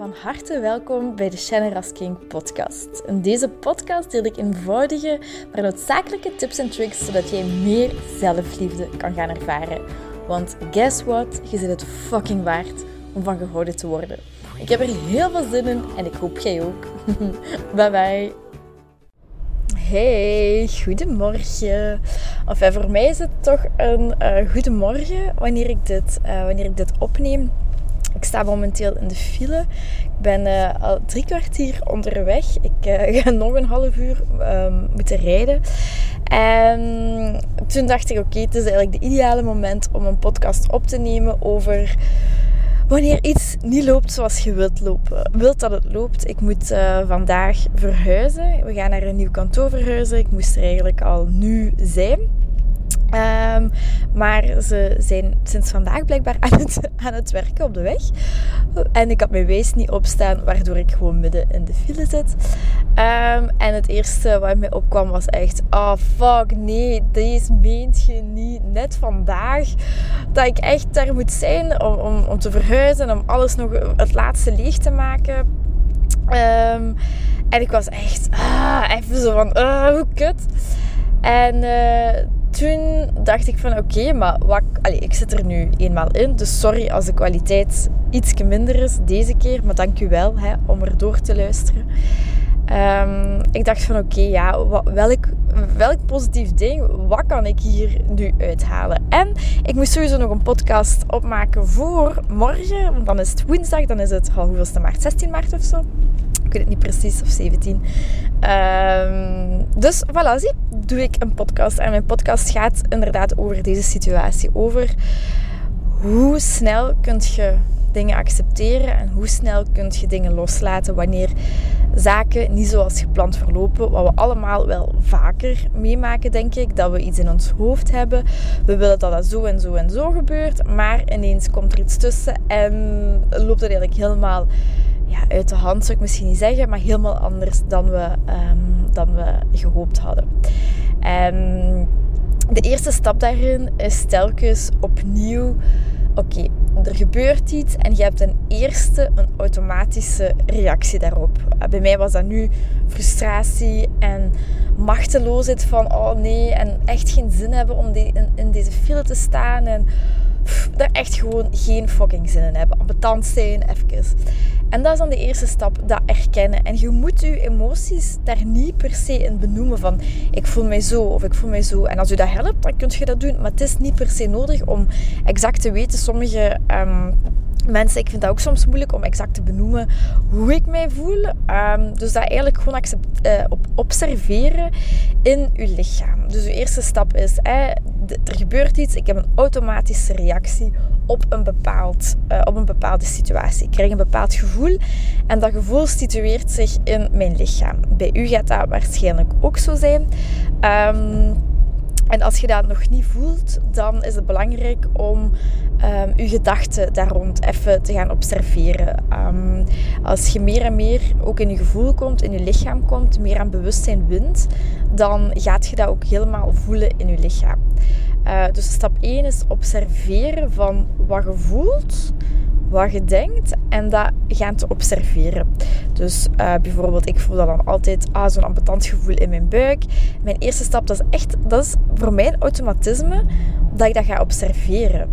van harte welkom bij de Shannon Rasking podcast. In deze podcast deel ik eenvoudige, maar noodzakelijke tips en tricks zodat jij meer zelfliefde kan gaan ervaren. Want guess what? Je zit het fucking waard om van gehouden te worden. Ik heb er heel veel zin in en ik hoop jij ook. bye bye. Hey, goedemorgen. Enfin, voor mij is het toch een uh, goedemorgen wanneer ik, dit, uh, wanneer ik dit opneem. Ik sta momenteel in de file. Ik ben uh, al drie kwartier onderweg. Ik uh, ga nog een half uur um, moeten rijden. En toen dacht ik, oké, het is eigenlijk de ideale moment om een podcast op te nemen over wanneer iets niet loopt zoals je wilt lopen. Wilt dat het loopt. Ik moet uh, vandaag verhuizen. We gaan naar een nieuw kantoor verhuizen. Ik moest er eigenlijk al nu zijn. Um, maar ze zijn sinds vandaag blijkbaar aan het, aan het werken op de weg. En ik had mijn wijs niet opstaan, waardoor ik gewoon midden in de file zit. Um, en het eerste wat mij opkwam was echt... Oh, fuck, nee, deze meent je niet. Net vandaag dat ik echt daar moet zijn om, om, te verhuizen. En om alles nog het laatste leeg te maken. Um, en ik was echt... Ah, even zo van... Uh, hoe kut. En... Uh, toen dacht ik van oké, maar wat, allez, ik zit er nu eenmaal in. Dus sorry als de kwaliteit iets minder is deze keer. Maar dank u wel hè, om er door te luisteren. Um, ik dacht van oké, ja, wat, welk, welk positief ding, wat kan ik hier nu uithalen? En ik moest sowieso nog een podcast opmaken voor morgen. Want dan is het woensdag, dan is het, oh, hoeveelste maart? 16 maart of zo? Ik weet het niet precies, of 17. Um, dus voilà, zie, doe ik een podcast. En mijn podcast gaat inderdaad over deze situatie. Over hoe snel kun je dingen accepteren en hoe snel kun je dingen loslaten wanneer zaken niet zoals gepland verlopen. Wat we allemaal wel vaker meemaken, denk ik. Dat we iets in ons hoofd hebben. We willen dat dat zo en zo en zo gebeurt. Maar ineens komt er iets tussen en loopt het eigenlijk helemaal ja, uit de hand, zou ik misschien niet zeggen. Maar helemaal anders dan we, um, dan we gehoopt hadden. En de eerste stap daarin is telkens opnieuw oké, er gebeurt iets en je hebt een eerste, een automatische reactie daarop. Eh, bij mij was dat nu frustratie en machteloosheid van oh nee, en echt geen zin hebben om in, in, deze file te staan en daar echt gewoon geen fucking zin in hebben. Ambetant zijn, even. En dat is dan de eerste stap, dat erkennen. En je moet je emoties daar niet per se in benoemen van ik voel mij zo of ik voel mij zo. En als u dat helpt, dan kun je dat doen. Maar het is niet per se nodig om exact te weten. Sommige um, mensen, ik vind dat ook soms moeilijk om exact te benoemen hoe ik mij voel. Um, dus dat eigenlijk gewoon uh, op observeren in uw lichaam. Dus uw eerste stap is, er gebeurt iets, ik heb een automatische reactie op een, bepaald, uh, op een bepaalde situatie. Ik krijg een bepaald gevoel en dat gevoel situeert zich in mijn lichaam. Bij u gaat dat waarschijnlijk ook zo zijn. Um, en als je dat nog niet voelt, dan is het belangrijk om um, je gedachten daar rond even te gaan observeren. Um, als je meer en meer ook in je gevoel komt, in je lichaam komt, meer aan bewustzijn wint, dan gaat je dat ook helemaal voelen in je lichaam. Uh, dus stap 1 is observeren van wat je voelt, wat je denkt en dat gaan te observeren. Dus uh, bijvoorbeeld, ik voel dan altijd ah, zo'n ambetant gevoel in mijn buik. Mijn eerste stap, dat is echt, dat is voor mij een automatisme dat ik dat ga observeren.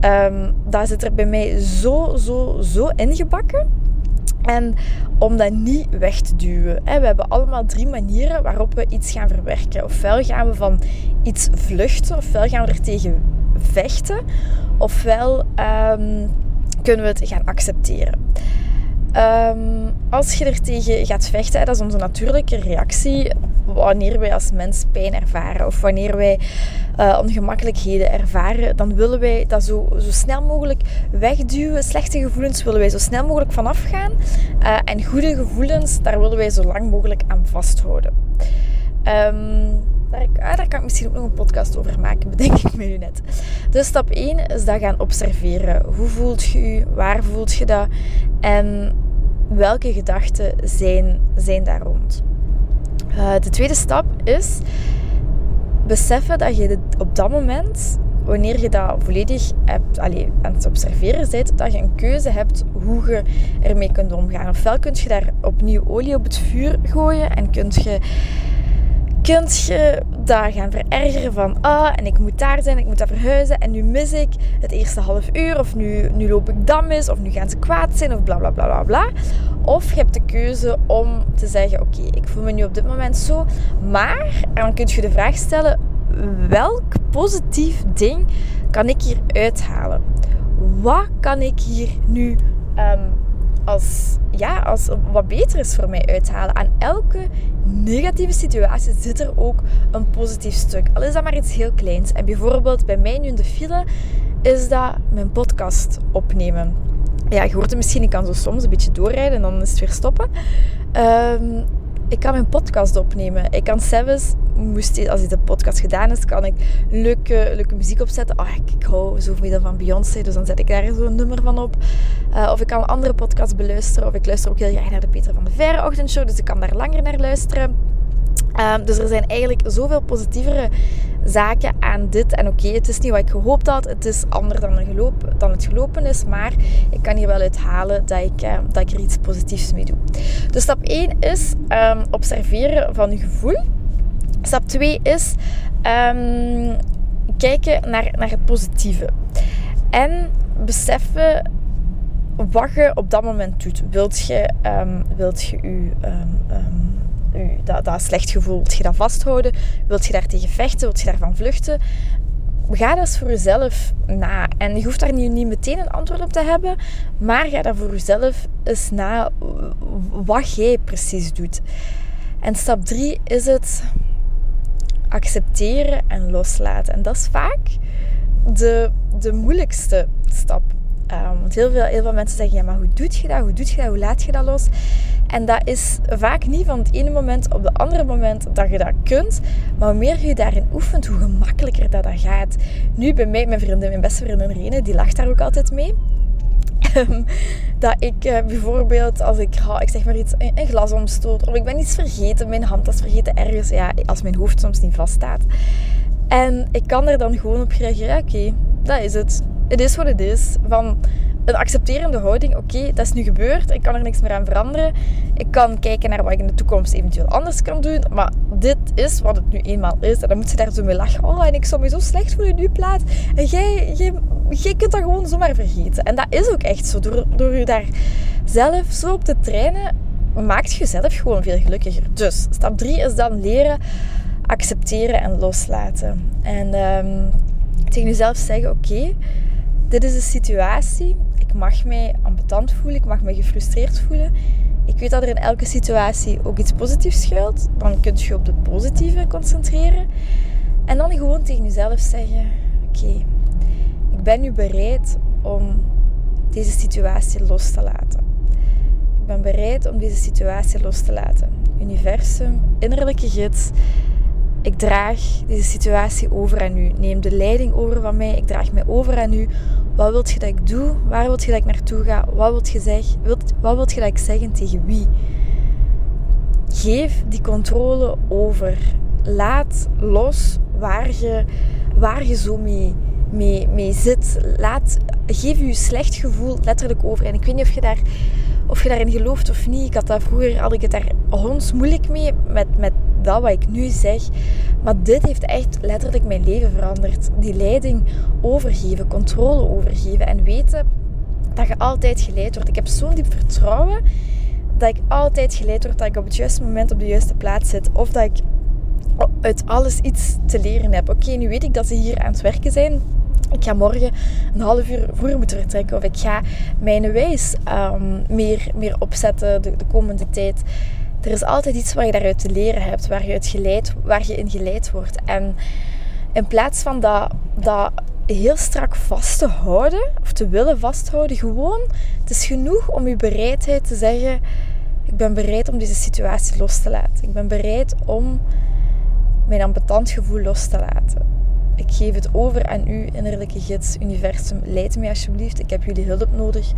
Um, dat zit er bij mij zo, zo, zo ingebakken. En om dat niet weg te duwen. We hebben allemaal drie manieren waarop we iets gaan verwerken. Ofwel gaan we van iets vluchten, ofwel gaan we er tegen vechten, ofwel um, kunnen we het gaan accepteren. Um, als je er tegen gaat vechten, dat is onze natuurlijke reactie wanneer wij als mens pijn ervaren of wanneer wij uh, ongemakkelijkheden ervaren, dan willen wij dat zo, zo snel mogelijk wegduwen. Slechte gevoelens willen wij zo snel mogelijk vanaf gaan. Uh, en goede gevoelens, daar willen wij zo lang mogelijk aan vasthouden. Um, daar, ah, daar, kan ik misschien ook nog een podcast over maken, bedenk ik me nu net. Dus stap 1 is dat gaan observeren. Hoe voelt je je? Waar voelt je dat? En welke gedachten zijn, zijn daar rond? Uh, de tweede stap is beseffen dat je op dat moment wanneer je dat volledig hebt, allez, aan het observeren bent, dat je een keuze hebt hoe je ermee kunt omgaan. Ofwel kun je daar opnieuw olie op het vuur gooien en kun je kunt je daar gaan verergeren van ah, en ik moet daar zijn, ik moet daar verhuizen en nu mis ik het eerste half uur of nu, nu loop ik dat mis of nu gaan ze kwaad zijn of bla bla bla bla bla. Of je hebt de keuze om te zeggen oké, ik voel me nu op dit moment zo, maar en dan kun je de vraag stellen welk positief ding kan ik hier uithalen? Wat kan ik hier nu um, als, ja, als wat beter is voor mij uithalen. Aan elke negatieve situatie zit er ook een positief stuk. Al is dat maar iets heel kleins. En bijvoorbeeld bij mij nu in de file is dat mijn podcast opnemen. Ja, je hoort het misschien, ik kan zo soms een beetje doorrijden en dan is het weer stoppen. Um, ik kan mijn podcast opnemen. Ik kan zelfs, moest, als de podcast gedaan is, kan ik leuke, leuke muziek opzetten. Oh, ik, ik hou zoveel van Beyoncé, dus dan zet ik daar zo'n nummer van op. Uh, of ik kan andere podcasts beluisteren. Of ik luister ook heel graag naar de Peter van de Verre ochtendshow, dus ik kan daar langer naar luisteren. Um, dus er zijn eigenlijk zoveel positievere zaken aan dit. En oké, het is niet wat ik gehoopt had. Het is anders dan, dan het gelopen is. Maar ik kan hier wel uithalen dat ik, uh, dat ik er iets positiefs mee doe. Dus stap 1 is um, observeren van je gevoel. Stap 2 is kijken naar, naar het positieve. En beseffen wat je op dat moment doet. Wilt je, wilt je je dat, dat slecht gevoel, wilt je dat vasthouden? Wilt je daar tegen vechten? Wilt je daarvan vluchten? Ga dat eens voor jezelf na. En je hoeft daar nu niet meteen een antwoord op te hebben, maar ga daar voor jezelf eens na wat jij precies doet. En stap 3 is het accepteren en loslaten. En dat is vaak de, de moeilijkste stap. Um, want heel veel, heel veel mensen zeggen, ja, maar hoe doe je dat? Hoe doe je dat? Hoe laat je dat los? En dat is vaak niet van het ene moment op het andere moment dat je dat kunt. Maar hoe meer je daarin oefent, hoe gemakkelijker dat, dat gaat. Nu bij mij, mijn vriendin, mijn beste vriendin Rene, die lacht daar ook altijd mee. Ehm, dat ik uh, bijvoorbeeld, als ik, oh, ik zeg maar iets, een, glas omstoot, of ik ben iets vergeten, mijn hand is vergeten ergens, ja, als mijn hoofd soms niet vaststaat. En ik kan er dan gewoon op reageren, oké, dat is het. Het is wat het is. Van, een accepterende houding. Oké, dat is nu gebeurd. Ik kan er niks meer aan veranderen. Ik kan kijken naar wat ik in de toekomst eventueel anders kan doen. Maar dit is wat het nu eenmaal is. En dan moet ze daar zo mee lachen. Oh, en ik zou me zo slecht voelen in uw plaats. En jij, jij, jij kunt dat gewoon zomaar vergeten. En dat is ook echt zo. Door, door je daar zelf zo op te trainen, maakt je jezelf gewoon veel gelukkiger. Dus stap 3 is dan leren accepteren en loslaten. En um, tegen jezelf zeggen: Oké, dit is de situatie. Ik mag mij ambetant voelen, ik mag me gefrustreerd voelen. Ik weet dat er in elke situatie ook iets positiefs schuilt. Dan kun je op de positieve concentreren. En dan gewoon tegen jezelf zeggen: Oké, ik ben nu bereid om deze situatie los te laten. Ik ben bereid om deze situatie los te laten. Universum, innerlijke gids. Ik draag deze situatie over aan u. Neem de leiding over van mij. Ik draag mij over aan u wat wilt je dat ik doe? Waar wilt je dat ik naartoe ga? Wat wilt je, zeg, wilt, wat wilt je dat ik zeg en tegen wie? Geef die controle over. Laat los waar je, waar je zo mee, mee, mee zit. Laat, geef je slecht gevoel letterlijk over. En ik weet niet of je, daar, of je daarin gelooft of niet. Ik had dat vroeger, had ik het daar moeilijk mee met, met dat wat ik nu zeg. Maar dit heeft echt letterlijk mijn leven veranderd. Die leiding overgeven, controle overgeven en weten dat je altijd geleid wordt. Ik heb zo'n diep vertrouwen dat ik altijd geleid word, dat ik op het juiste moment op de juiste plaats zit. Of dat ik uit alles iets te leren heb. Oké, nu weet ik dat ze hier aan het werken zijn. Ik ga morgen een half uur vroeger moeten vertrekken. Of ik ga mijn wijs um, meer, meer opzetten de, de komende tijd er is altijd iets waar je daaruit te leren hebt, waar je, geleid, waar je in geleid wordt. En in plaats van dat, dat heel strak vast te houden, of te willen vasthouden, gewoon, het is genoeg om je bereidheid te zeggen, ik ben bereid om deze situatie los te laten. Ik ben bereid om mijn ambetant gevoel los te laten. Ik geef het over aan u, innerlijke gids, universum. Leid mij alsjeblieft. Ik heb jullie hulp nodig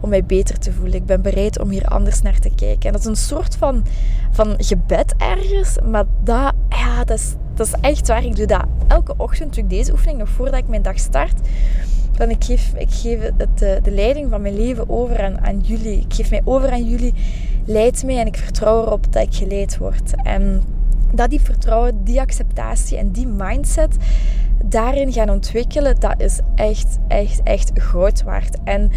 om mij beter te voelen. Ik ben bereid om hier anders naar te kijken. En dat is een soort van, van gebed ergens, maar dat, ja, dat, is, Dat is echt waar. Ik doe dat elke ochtend. Doe ik deze oefening nog voordat ik mijn dag start. Dan ik geef, ik geef het, de, de leiding van mijn leven over aan, aan jullie. Ik geef mij over aan jullie. Leid mij en ik vertrouw erop dat ik geleid word. En dat die vertrouwen, die acceptatie en die mindset daarin gaan ontwikkelen, dat is echt, echt, echt goud waard. En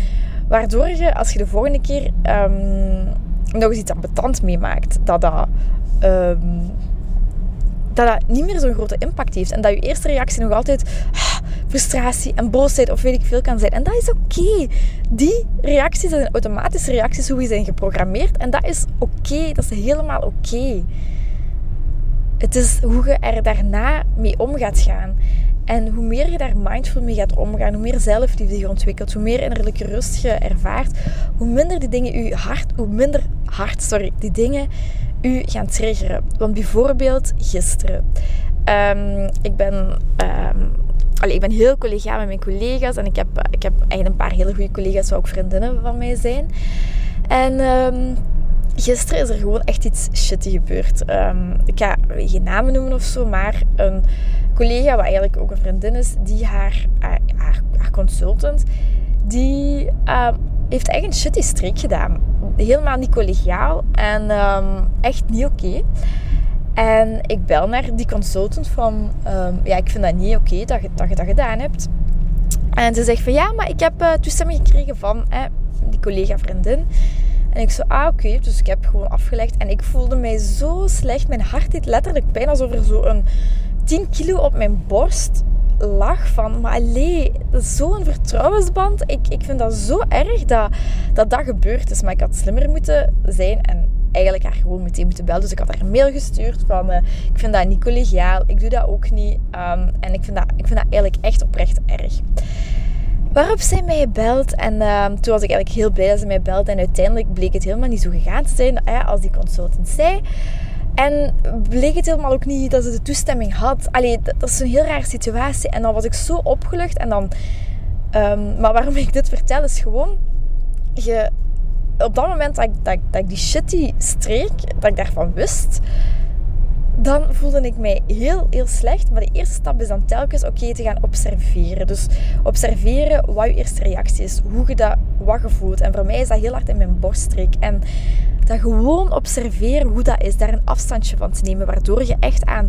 waardoor je, als je de volgende keer um, nog eens iets ambetant meemaakt, dat dat, um, dat dat niet meer zo'n grote impact heeft. En dat je eerste reactie nog altijd ah, frustratie en boosheid of weet ik veel kan zijn. En dat is oké. Die reacties zijn automatische reacties, hoe je zijn geprogrammeerd. En dat is oké. Dat is helemaal oké. Het is hoe je er daarna mee om gaat gaan. En hoe meer je daar mindful mee gaat omgaan, hoe meer zelfliefde je ontwikkelt, hoe meer innerlijke rust je ervaart, hoe minder die dingen je hart, hoe minder hard, sorry, die dingen u gaan triggeren. Want bijvoorbeeld gisteren, um, ik ben, um, allee, ik ben heel collegaal met mijn collega's en ik heb, ik heb eigenlijk een paar hele goede collega's, die ook vriendinnen van mij zijn. En um, gisteren is er gewoon echt iets shitty gebeurd. Um, ik ga geen namen noemen of zo, maar een collega, wat eigenlijk ook een vriendin is, die haar, haar, consultant, die uh, heeft echt een shitty streek gedaan. Helemaal niet collegiaal en um, echt niet oké. En ik bel naar die consultant van, ja, ik vind dat niet oké dat, je, dat gedaan hebt. En ze zegt van, ja, maar ik heb uh, toestemming gekregen van eh, die collega-vriendin. En ik zo, ah oké, dus ik heb gewoon afgelegd. En ik voelde mij zo slecht. Mijn hart deed letterlijk pijn alsof er zo een 10 kilo op mijn borst lag van, maar allee, zo'n vertrouwensband. Ik, ik vind dat zo erg dat, dat dat gebeurd is. Maar ik had slimmer moeten zijn en eigenlijk haar gewoon meteen moeten bellen. Dus ik had haar een mail gestuurd van, uh, ik vind dat niet collegiaal, ik doe dat ook niet. Um, en ik vind, dat, ik vind dat eigenlijk echt oprecht erg. Waarop zij mij belt en uh, toen was ik eigenlijk heel blij dat ze mij belt. En uiteindelijk bleek het helemaal niet zo gegaan te zijn uh, als die consultant zei. En bleek het helemaal ook niet dat ze de toestemming had. Allee, dat, is een heel rare situatie. En dan was ik zo opgelucht. En dan, um, maar waarom ik dit vertel is gewoon... Je, op dat moment dat ik, dat, dat ik die shitty streek, dat ik daarvan wist dan voelde ik mij heel, heel slecht. Maar de eerste stap is dan telkens oké te gaan observeren. Dus observeren wat je eerste reactie is, hoe je dat, wat je voelt. En voor mij is dat heel hard in mijn borststreek. En dat gewoon observeren hoe dat is, daar een afstandje van te nemen, waardoor je echt aan,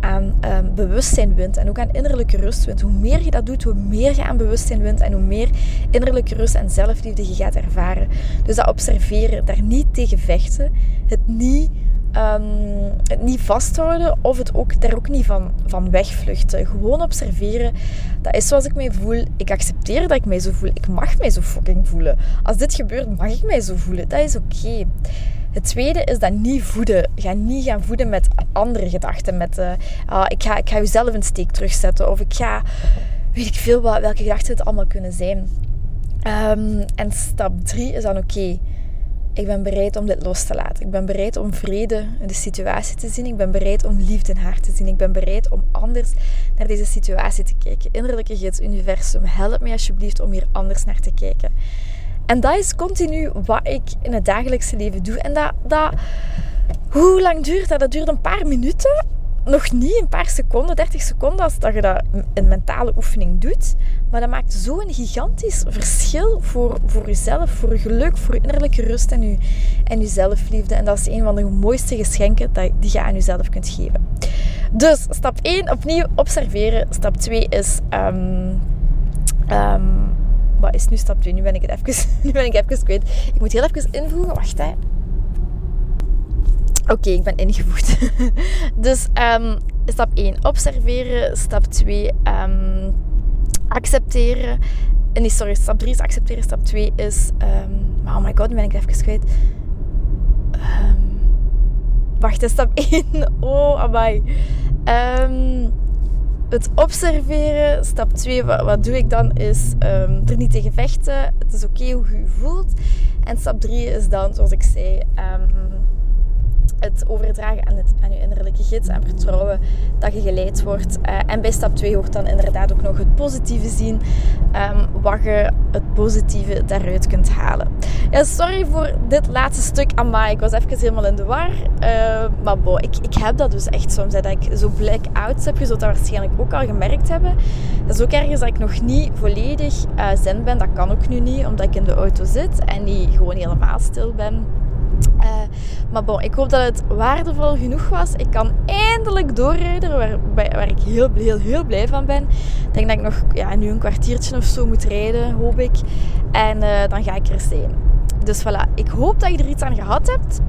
aan um, bewustzijn wint en ook aan innerlijke rust wint. Hoe meer je dat doet, hoe meer je aan bewustzijn wint en hoe meer innerlijke rust en zelfliefde je gaat ervaren. Dus dat observeren, daar niet tegen vechten, het niet Um, het niet vasthouden of het ook, daar ook niet van, van wegvluchten. Gewoon observeren. Dat is zoals ik mij voel. Ik accepteer dat ik mij zo voel. Ik mag mij zo fucking voelen. Als dit gebeurt, mag ik mij zo voelen. Dat is oké. Het tweede is dat niet voeden. Ga niet gaan voeden met andere gedachten. Met uh, ik, ga, ik ga jezelf een steek terugzetten. Of ik ga, weet ik veel wat, welke gedachten het allemaal kunnen zijn. Um, en stap drie is dan oké. Ik ben bereid om dit los te laten. Ik ben bereid om vrede in de situatie te zien. Ik ben bereid om liefde in haar te zien. Ik ben bereid om anders naar deze situatie te kijken. Innerlijke gids, universum, help me alsjeblieft om hier anders naar te kijken. En dat is continu wat ik in het dagelijkse leven doe. En dat, dat hoe lang duurt dat? Dat duurt een paar minuten nog niet een paar seconden, 30 seconden, als dat je dat een mentale oefening doet. Maar dat maakt zo'n gigantisch verschil voor, voor jezelf, voor je geluk, voor je innerlijke rust en je, en je zelfliefde. En dat is een van de mooiste geschenken dat, die je aan jezelf kunt geven. Dus stap 1, opnieuw observeren. Stap 2 is... Um, um, wat is nu stap 2? Nu ben ik het even, nu ben ik even kwijt. Ik moet heel even invoegen. Wacht, hè. Oké, ik ben ingevoegd. dus um, stap 1, observeren. Stap 2, um, ehm, accepteren. Nee, sorry, stap 3 is accepteren. Stap 2 is... Um, oh my god, nu ben ik even kwijt. wacht, stap 1. Oh, amai. het observeren. Stap 2, wat, doe ik dan? Is er niet tegen vechten. Het is oké hoe je je voelt. En stap 3 is dan, zoals ik zei het overdragen aan, het, aan je innerlijke gids en vertrouwen dat je geleid wordt. Uh, en bij stap 2 hoort dan inderdaad ook nog het positieve zien, um, wat je het positieve daaruit kunt halen. Ja, sorry voor dit laatste stuk, Amai. Ik was even helemaal in de war. Uh, maar bo, ik, ik heb dat dus echt soms, dat ik zo blackouts heb. Je zult dat waarschijnlijk ook al gemerkt hebben. Dat is ook ergens dat ik nog niet volledig uh, zen ben. Dat kan ook nu niet, omdat ik in de auto zit en niet gewoon helemaal stil ben. Uh, maar bon, ik hoop dat het waardevol genoeg was. Ik kan eindelijk doorrijden, waar, waar ik heel, heel, heel blij van ben. Ik denk dat ik nog ja, nu een kwartiertje of zo moet rijden, hoop ik. En uh, dan ga ik er zijn. Dus voilà, ik hoop dat je er iets aan gehad hebt.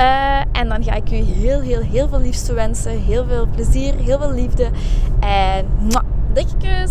Uh, en dan ga ik u heel, heel, heel veel liefste wensen. Heel veel plezier, heel veel liefde. En mwah, dikke kus!